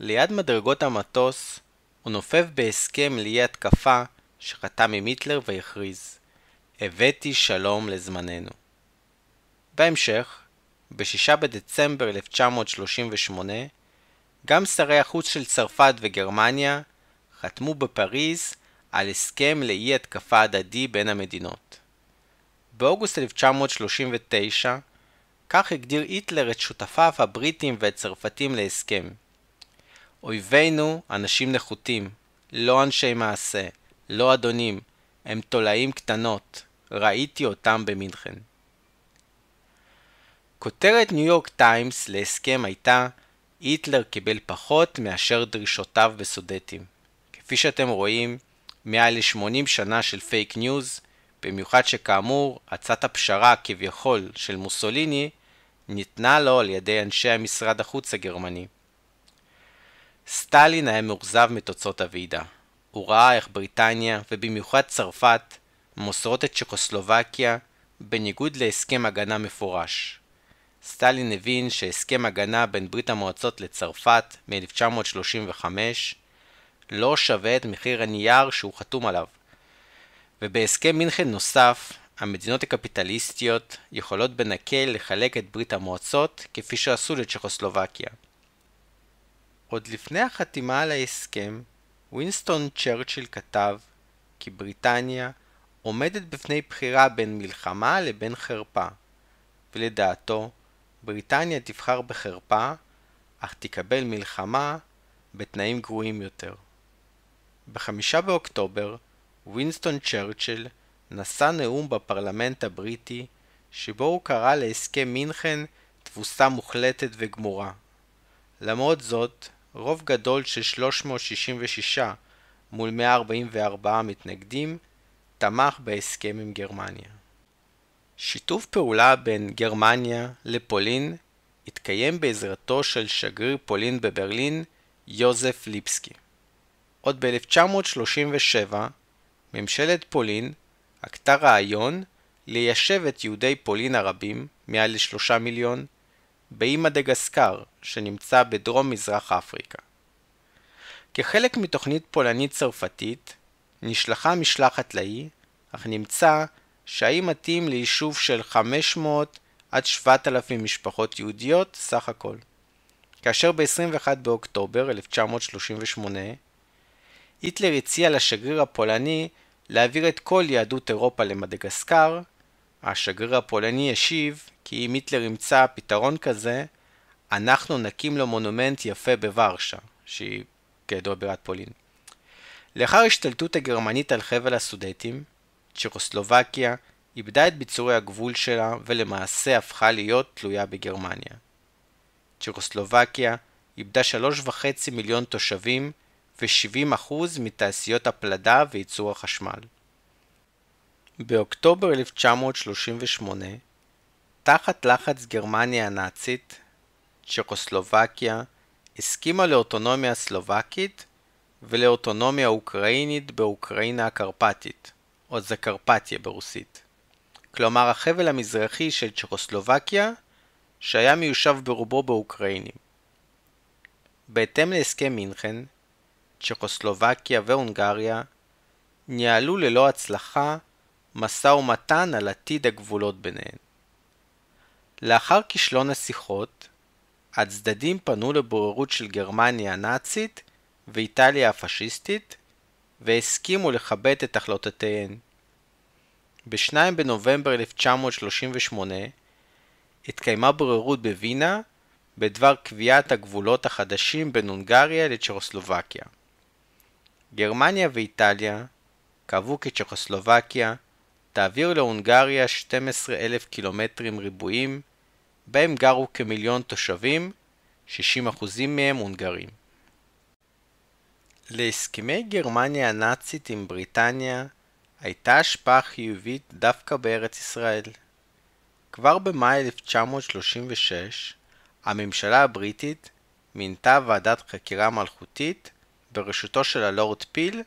[SPEAKER 1] ליד מדרגות המטוס הוא נופף בהסכם לאי התקפה שחתם עם היטלר והכריז הבאתי שלום לזמננו. בהמשך, ב-6 בדצמבר 1938, גם שרי החוץ של צרפת וגרמניה חתמו בפריז על הסכם לאי התקפה הדדי בין המדינות. באוגוסט 1939, כך הגדיר היטלר את שותפיו הבריטים והצרפתים להסכם. אויבינו אנשים נחותים, לא אנשי מעשה, לא אדונים, הם תולעים קטנות, ראיתי אותם במינכן. כותרת ניו יורק טיימס להסכם הייתה היטלר קיבל פחות מאשר דרישותיו בסודטים. כפי שאתם רואים, מעל ל-80 שנה של פייק ניוז, במיוחד שכאמור, הצעת הפשרה כביכול של מוסוליני ניתנה לו על ידי אנשי המשרד החוץ הגרמני. סטלין היה מאוכזב מתוצאות הוועידה. הוא ראה איך בריטניה, ובמיוחד צרפת, מוסרות את צ'כוסלובקיה בניגוד להסכם הגנה מפורש. סטלין הבין שהסכם הגנה בין ברית המועצות לצרפת מ-1935 לא שווה את מחיר הנייר שהוא חתום עליו. ובהסכם מינכן נוסף, המדינות הקפיטליסטיות יכולות בנקל לחלק את ברית המועצות כפי שעשו לצ'כוסלובקיה. עוד לפני החתימה על ההסכם, ווינסטון צ'רצ'יל כתב כי בריטניה עומדת בפני בחירה בין מלחמה לבין חרפה, ולדעתו, בריטניה תבחר בחרפה, אך תקבל מלחמה בתנאים גרועים יותר. בחמישה באוקטובר, ווינסטון צ'רצ'יל נשא נאום בפרלמנט הבריטי, שבו הוא קרא להסכם מינכן תבוסה מוחלטת וגמורה. למרות זאת, רוב גדול של 366 מול 144 מתנגדים תמך בהסכם עם גרמניה. שיתוף פעולה בין גרמניה לפולין התקיים בעזרתו של שגריר פולין בברלין, יוזף ליפסקי. עוד ב-1937 ממשלת פולין הקטה רעיון ליישב את יהודי פולין הרבים, מעל לשלושה מיליון, באי מדגסקר, שנמצא בדרום מזרח אפריקה. כחלק מתוכנית פולנית צרפתית, נשלחה משלחת לאי, אך נמצא שהאי מתאים ליישוב של 500 עד 7,000 משפחות יהודיות סך הכל. כאשר ב-21 באוקטובר 1938, היטלר הציע לשגריר הפולני להעביר את כל יהדות אירופה למדגסקר, השגריר הפולני השיב כי אם היטלר ימצא פתרון כזה, אנחנו נקים לו מונומנט יפה בוורשה, שהיא כידוע בירת פולין. לאחר השתלטות הגרמנית על חבל הסודטים, צ'כוסלובקיה איבדה את ביצורי הגבול שלה ולמעשה הפכה להיות תלויה בגרמניה. צ'כוסלובקיה איבדה שלוש וחצי מיליון תושבים ו-70% מתעשיות הפלדה וייצור החשמל. באוקטובר 1938, תחת לחץ גרמניה הנאצית, צ'כוסלובקיה הסכימה לאוטונומיה סלובקית ולאוטונומיה אוקראינית באוקראינה הקרפטית, או זקרפתיה ברוסית. כלומר החבל המזרחי של צ'כוסלובקיה, שהיה מיושב ברובו באוקראינים. בהתאם להסכם מינכן, צ'כוסלובקיה והונגריה ניהלו ללא הצלחה משא ומתן על עתיד הגבולות ביניהן. לאחר כישלון השיחות, הצדדים פנו לבוררות של גרמניה הנאצית ואיטליה הפשיסטית והסכימו לכבד את החלטותיהן. ב-2 בנובמבר 1938 התקיימה בוררות בווינה בדבר קביעת הגבולות החדשים בין הונגריה לצ'כוסלובקיה. גרמניה ואיטליה קבעו כי צ'כוסלובקיה תעביר להונגריה 12,000 קילומטרים ריבועים, בהם גרו כמיליון תושבים, 60% מהם הונגרים. להסכמי גרמניה הנאצית עם בריטניה הייתה השפעה חיובית דווקא בארץ ישראל. כבר במאי 1936 הממשלה הבריטית מינתה ועדת חקירה מלכותית בראשותו של הלורד פיל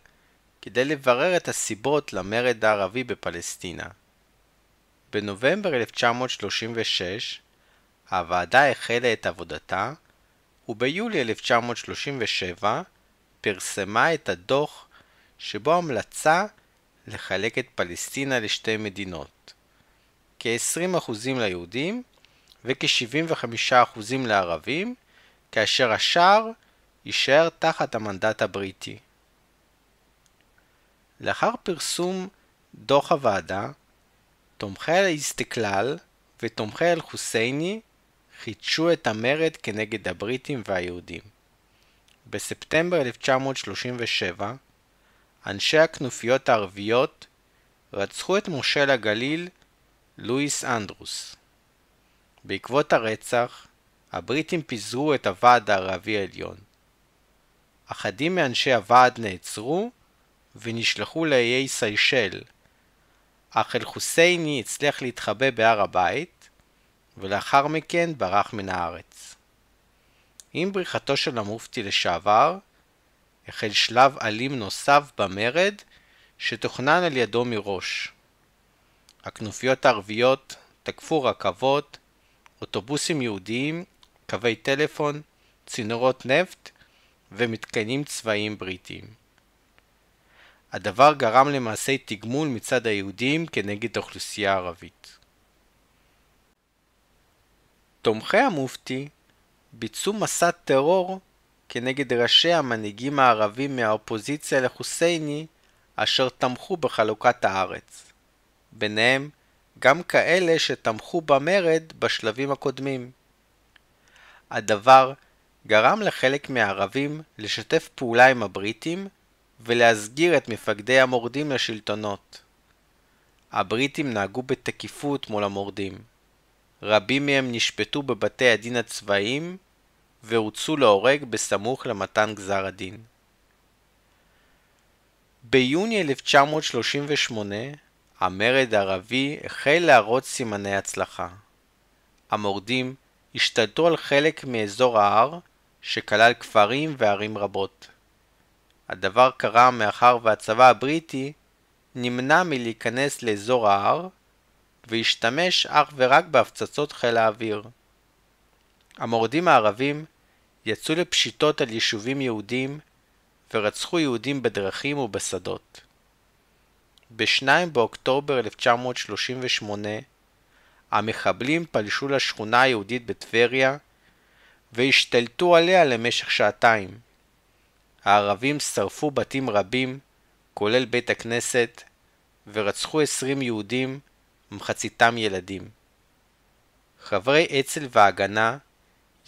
[SPEAKER 1] כדי לברר את הסיבות למרד הערבי בפלסטינה. בנובמבר 1936 הוועדה החלה את עבודתה, וביולי 1937 פרסמה את הדוח שבו המלצה לחלק את פלסטינה לשתי מדינות, כ-20% ליהודים וכ-75% לערבים, כאשר השאר יישאר תחת המנדט הבריטי. לאחר פרסום דוח הוועדה, תומכי האיסטקלל ותומכי אל-חוסייני חידשו את המרד כנגד הבריטים והיהודים. בספטמבר 1937, אנשי הכנופיות הערביות רצחו את מושל הגליל לואיס אנדרוס. בעקבות הרצח, הבריטים פיזרו את הוועד הערבי העליון. אחדים מאנשי הוועד נעצרו ונשלחו לאיי סיישל, אך אל-חוסייני הצליח להתחבא בהר הבית, ולאחר מכן ברח מן הארץ. עם בריחתו של המופתי לשעבר, החל שלב אלים נוסף במרד שתוכנן על ידו מראש. הכנופיות הערביות תקפו רכבות, אוטובוסים יהודיים, קווי טלפון, צינורות נפט ומתקנים צבאיים בריטיים. הדבר גרם למעשי תגמול מצד היהודים כנגד האוכלוסייה הערבית. תומכי המופתי ביצעו מסע טרור כנגד ראשי המנהיגים הערבים מהאופוזיציה לחוסייני אשר תמכו בחלוקת הארץ. ביניהם גם כאלה שתמכו במרד בשלבים הקודמים. הדבר גרם לחלק מהערבים לשתף פעולה עם הבריטים ולהסגיר את מפקדי המורדים לשלטונות. הבריטים נהגו בתקיפות מול המורדים. רבים מהם נשפטו בבתי הדין הצבאיים והוצאו להורג בסמוך למתן גזר הדין. ביוני 1938 המרד הערבי החל להראות סימני הצלחה. המורדים השתלטו על חלק מאזור ההר, שכלל כפרים וערים רבות. הדבר קרה מאחר והצבא הבריטי נמנע מלהיכנס לאזור ההר, והשתמש אך ורק בהפצצות חיל האוויר. המורדים הערבים יצאו לפשיטות על יישובים יהודים ורצחו יהודים בדרכים ובשדות. ב-2 באוקטובר 1938 המחבלים פלשו לשכונה היהודית בטבריה והשתלטו עליה למשך שעתיים. הערבים שרפו בתים רבים, כולל בית הכנסת, ורצחו עשרים יהודים, מחציתם ילדים. חברי אצ"ל וההגנה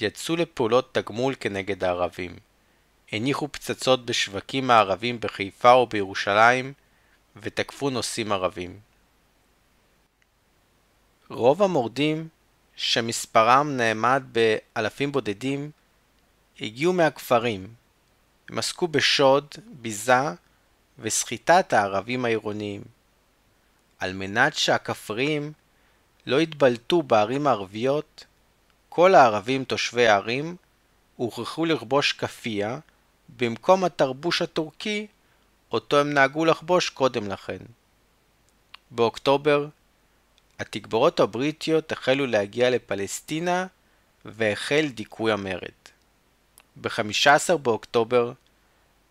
[SPEAKER 1] יצאו לפעולות תגמול כנגד הערבים. הניחו פצצות בשווקים הערבים בחיפה ובירושלים, ותקפו נוסעים ערבים. רוב המורדים, שמספרם נאמד באלפים בודדים, הגיעו מהכפרים. הם עסקו בשוד, ביזה וסחיטת הערבים העירוניים. על מנת שהכפריים לא יתבלטו בערים הערביות, כל הערבים תושבי הערים הוכרחו לכבוש כפייה במקום התרבוש הטורקי אותו הם נהגו לחבוש קודם לכן. באוקטובר, התגבורות הבריטיות החלו להגיע לפלסטינה והחל דיכוי המרד. ב-15 באוקטובר,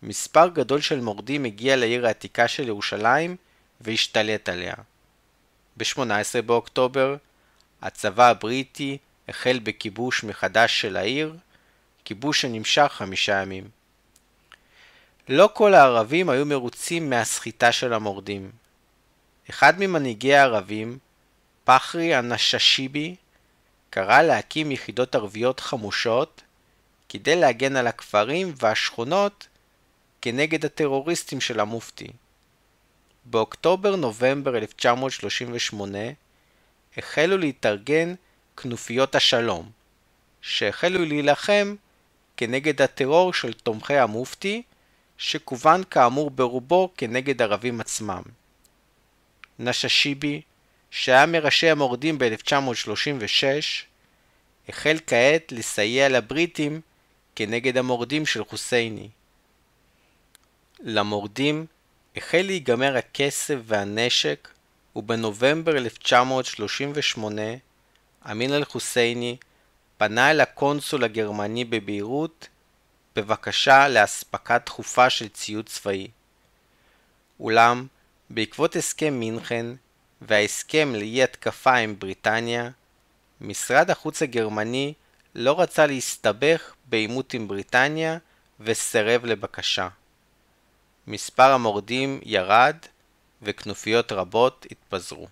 [SPEAKER 1] מספר גדול של מורדים הגיע לעיר העתיקה של ירושלים והשתלט עליה. ב-18 באוקטובר, הצבא הבריטי החל בכיבוש מחדש של העיר, כיבוש שנמשך חמישה ימים. לא כל הערבים היו מרוצים מהסחיטה של המורדים. אחד ממנהיגי הערבים, פחרי הנששיבי, קרא להקים יחידות ערביות חמושות כדי להגן על הכפרים והשכונות כנגד הטרוריסטים של המופתי. באוקטובר-נובמבר 1938 החלו להתארגן כנופיות השלום, שהחלו להילחם כנגד הטרור של תומכי המופתי, שכוון כאמור ברובו כנגד ערבים עצמם. נששיבי, שהיה מראשי המורדים ב-1936, החל כעת לסייע לבריטים כנגד המורדים של חוסייני. למורדים החל להיגמר הכסף והנשק, ובנובמבר 1938 אמין אל-חוסייני פנה אל הקונסול הגרמני בביירות בבקשה לאספקה דחופה של ציוד צבאי. אולם, בעקבות הסכם מינכן וההסכם לאי התקפה עם בריטניה, משרד החוץ הגרמני לא רצה להסתבך בעימות עם בריטניה וסירב לבקשה. מספר המורדים ירד וכנופיות רבות התפזרו.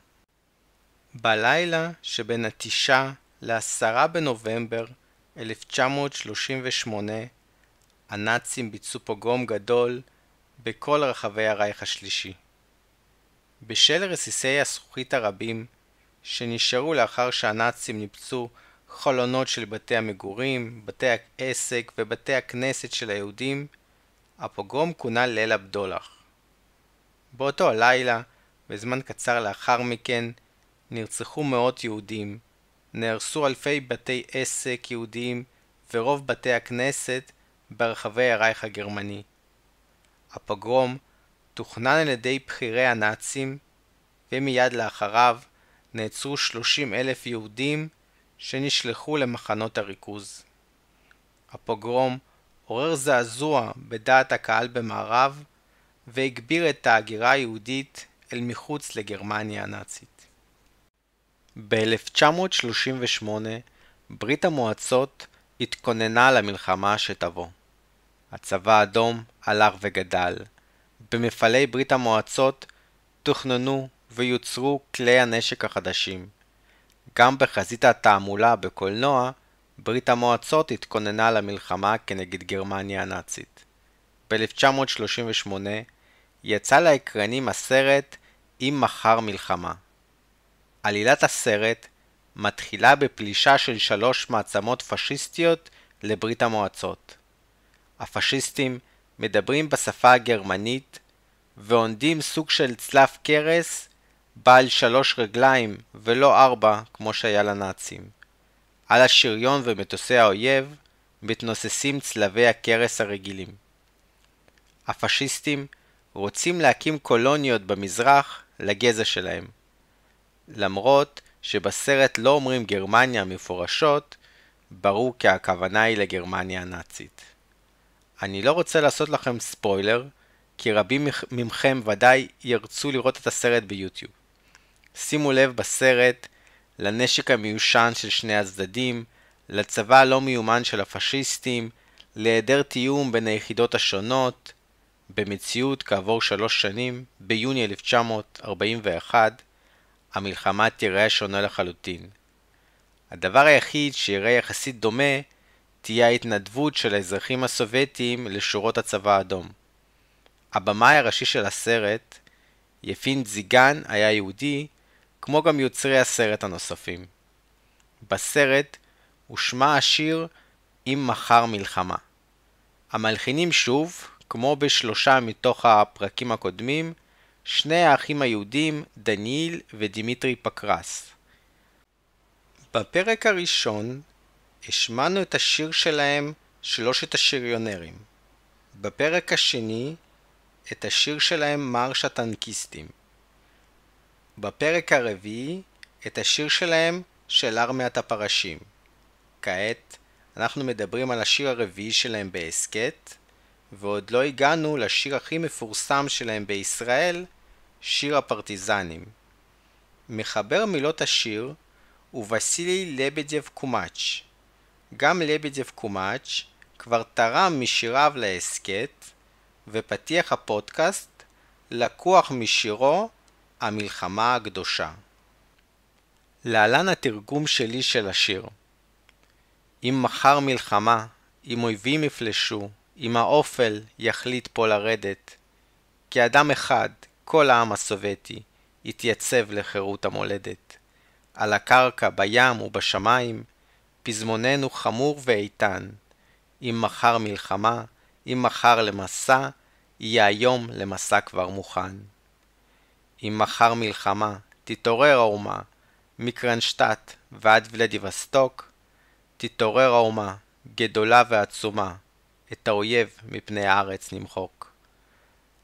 [SPEAKER 1] בלילה שבין התשעה לעשרה בנובמבר 1938 הנאצים ביצעו פוגרום גדול בכל רחבי הרייך השלישי. בשל רסיסי הזכוכית הרבים שנשארו לאחר שהנאצים ניפצו חלונות של בתי המגורים, בתי העסק ובתי הכנסת של היהודים, הפוגרום כונה ליל הבדולח. באותו הלילה, וזמן קצר לאחר מכן, נרצחו מאות יהודים, נהרסו אלפי בתי עסק יהודיים ורוב בתי הכנסת ברחבי הרייך הגרמני. הפוגרום תוכנן על ידי בכירי הנאצים, ומיד לאחריו נעצרו 30 אלף יהודים שנשלחו למחנות הריכוז. הפוגרום עורר זעזוע בדעת הקהל במערב והגביר את ההגירה היהודית אל מחוץ לגרמניה הנאצית. ב-1938 ברית המועצות התכוננה למלחמה שתבוא. הצבא האדום הלך וגדל. במפעלי ברית המועצות תוכננו ויוצרו כלי הנשק החדשים. גם בחזית התעמולה בקולנוע, ברית המועצות התכוננה למלחמה כנגד גרמניה הנאצית. ב-1938 יצא לאקרנים הסרט "אם מחר מלחמה". עלילת הסרט מתחילה בפלישה של שלוש מעצמות פשיסטיות לברית המועצות. הפשיסטים מדברים בשפה הגרמנית ועונדים סוג של צלף קרס בעל שלוש רגליים ולא ארבע כמו שהיה לנאצים. על השריון ומטוסי האויב מתנוססים צלבי הקרס הרגילים. הפשיסטים רוצים להקים קולוניות במזרח לגזע שלהם. למרות שבסרט לא אומרים גרמניה מפורשות, ברור כי הכוונה היא לגרמניה הנאצית. אני לא רוצה לעשות לכם ספוילר, כי רבים מכם ודאי ירצו לראות את הסרט ביוטיוב. שימו לב בסרט לנשק המיושן של שני הצדדים, לצבא הלא מיומן של הפשיסטים, להיעדר תיאום בין היחידות השונות. במציאות, כעבור שלוש שנים, ביוני 1941, המלחמה תיראה שונה לחלוטין. הדבר היחיד שיראה יחסית דומה תהיה ההתנדבות של האזרחים הסובייטים לשורות הצבא האדום. הבמאי הראשי של הסרט, יפין זיגן, היה יהודי, כמו גם יוצרי הסרט הנוספים. בסרט הושמע השיר "אם מחר מלחמה". המלחינים שוב, כמו בשלושה מתוך הפרקים הקודמים, שני האחים היהודים דניאל ודימיטרי פקרס. בפרק הראשון השמענו את השיר שלהם שלושת השריונרים. בפרק השני את השיר שלהם מרש הטנקיסטים. בפרק הרביעי את השיר שלהם של ארמיית הפרשים. כעת אנחנו מדברים על השיר הרביעי שלהם בהסכת, ועוד לא הגענו לשיר הכי מפורסם שלהם בישראל, שיר הפרטיזנים. מחבר מילות השיר הוא וסילי לבדייב קומאץ'. גם לבדייב קומאץ' כבר תרם משיריו להסכת, ופתיח הפודקאסט לקוח משירו המלחמה הקדושה. להלן התרגום שלי של השיר אם מחר מלחמה, אם אויבים יפלשו, אם האופל יחליט פה לרדת, כי אדם אחד, כל העם הסובייטי, יתייצב לחירות המולדת. על הקרקע, בים ובשמיים, פזמוננו חמור ואיתן. אם מחר מלחמה, אם מחר למסע, יהיה היום למסע כבר מוכן. אם מחר מלחמה, תתעורר האומה, מקרנשטט ועד ולדיווסטוק, תתעורר האומה, גדולה ועצומה, את האויב מפני הארץ נמחוק.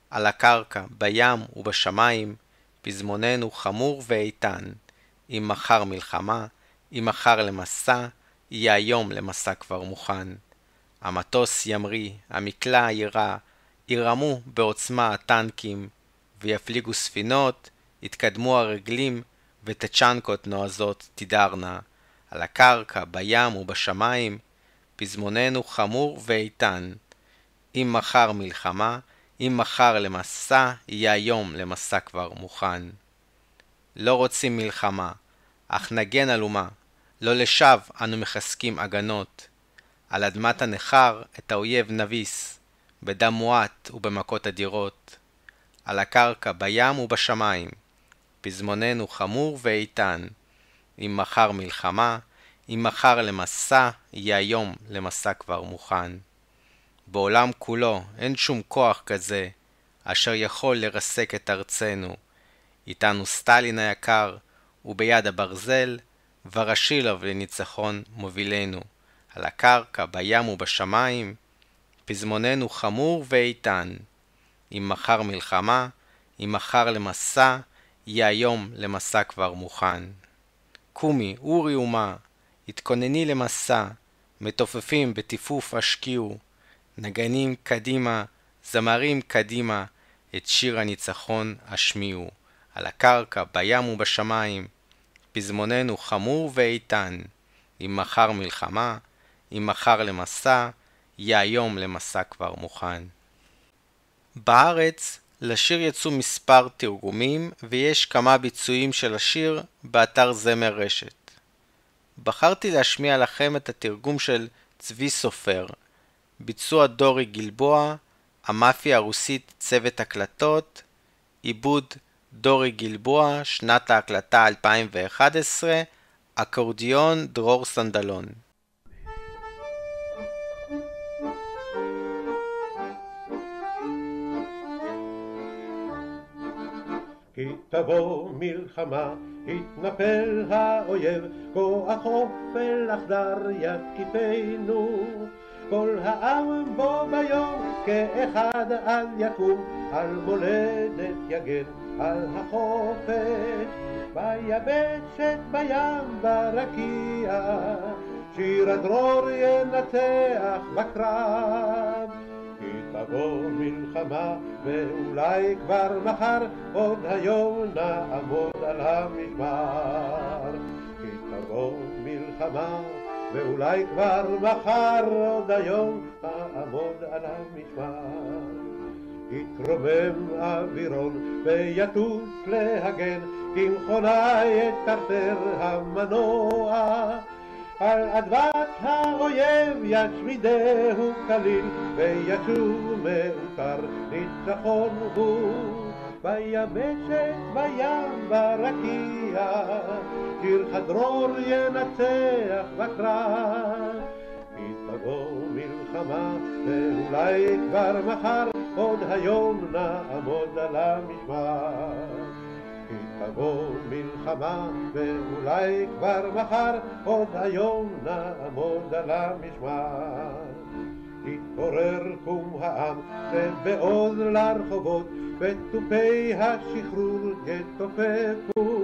[SPEAKER 1] על הקרקע, בים ובשמיים, פזמוננו חמור ואיתן, אם מחר מלחמה, אם מחר למסע, יהיה היום למסע כבר מוכן. המטוס ימריא, המקלע יירה, ירמו בעוצמה הטנקים, ויפליגו ספינות, יתקדמו הרגלים, ותצ'נקות נועזות תדרנה, על הקרקע, בים ובשמיים, פזמוננו חמור ואיתן. אם מחר מלחמה, אם מחר למסע, יהיה היום למסע כבר מוכן. לא רוצים מלחמה, אך נגן על אומה, לא לשווא אנו מחזקים הגנות. על אדמת הנכר את האויב נביס, בדם מועט ובמכות אדירות. על הקרקע, בים ובשמיים, פזמוננו חמור ואיתן. אם מחר מלחמה, אם מחר למסע, יהיה היום למסע כבר מוכן. בעולם כולו אין שום כוח כזה, אשר יכול לרסק את ארצנו. איתנו סטלין היקר, וביד הברזל, ורשילוב לניצחון מובילנו. על הקרקע, בים ובשמיים, פזמוננו חמור ואיתן. אם מחר מלחמה, אם מחר למסע, יהיה היום למסע כבר מוכן. קומי, אורי אומה, התכונני למסע, מתופפים בטיפוף השקיעו, נגנים קדימה, זמרים קדימה, את שיר הניצחון השמיעו. על הקרקע, בים ובשמיים, פזמוננו חמור ואיתן. אם מחר מלחמה, אם מחר למסע, יהיה היום למסע כבר מוכן. בארץ לשיר יצאו מספר תרגומים ויש כמה ביצועים של השיר באתר זמר רשת. בחרתי להשמיע לכם את התרגום של צבי סופר, ביצוע דורי גלבוע, המאפיה הרוסית צוות הקלטות, עיבוד דורי גלבוע, שנת ההקלטה 2011, אקורדיון דרור סנדלון.
[SPEAKER 2] כי תבוא מלחמה, יתנפל האויב, כוח אופל אכזר יתקיפנו. כל העם בו ביום כאחד אל יקום, על מולדת יגן, על החופש. ביבשת, בים, ברקיע, שיר הדרור ינצח בקרב. תבוא מלחמה, ואולי כבר מחר, עוד היום נעמוד על המשמר. כי תבוא מלחמה, ואולי כבר מחר, עוד היום נעמוד על המשמר. יתרומם אווירון ויטוס להגן, כמכונה יטרטר המנוע. על אדמת האויב ישמידהו כליל, וישוב מאותר ניצחון הוא. ביבשת, בים, ברקיע, שיר חדרור ינצח בקרב. כי תבוא מלחמה, ואולי כבר מחר, עוד היום נעמוד על המשמר. תבוא מלחמה, ואולי כבר מחר, עוד היום נעמוד על המשמר. יתעורר קום העם, ובעוז לרחובות, ותופי השחרור יתופפו.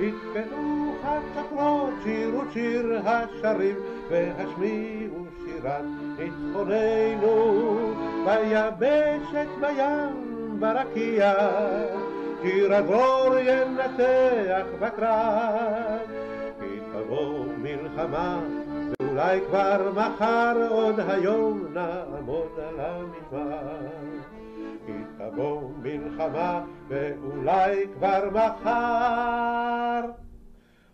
[SPEAKER 2] יתקדו חצקרות, שירו שיר השרים, והשמיעו שירת ניצחוננו, ביבשת בים ברקיע, שיר הדרור ינצח בקרב, כי תבוא מלחמה ואולי כבר מחר עוד היום נעמוד על המשמר. כי תבוא מלחמה ואולי כבר מחר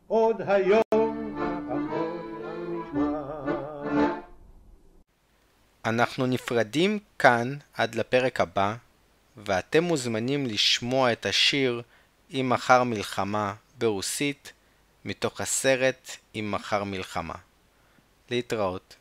[SPEAKER 2] עוד היום.
[SPEAKER 1] אנחנו נפרדים כאן עד לפרק הבא, ואתם מוזמנים לשמוע את השיר "אם מחר מלחמה" ברוסית, מתוך הסרט "אם מחר מלחמה".
[SPEAKER 3] Letraut.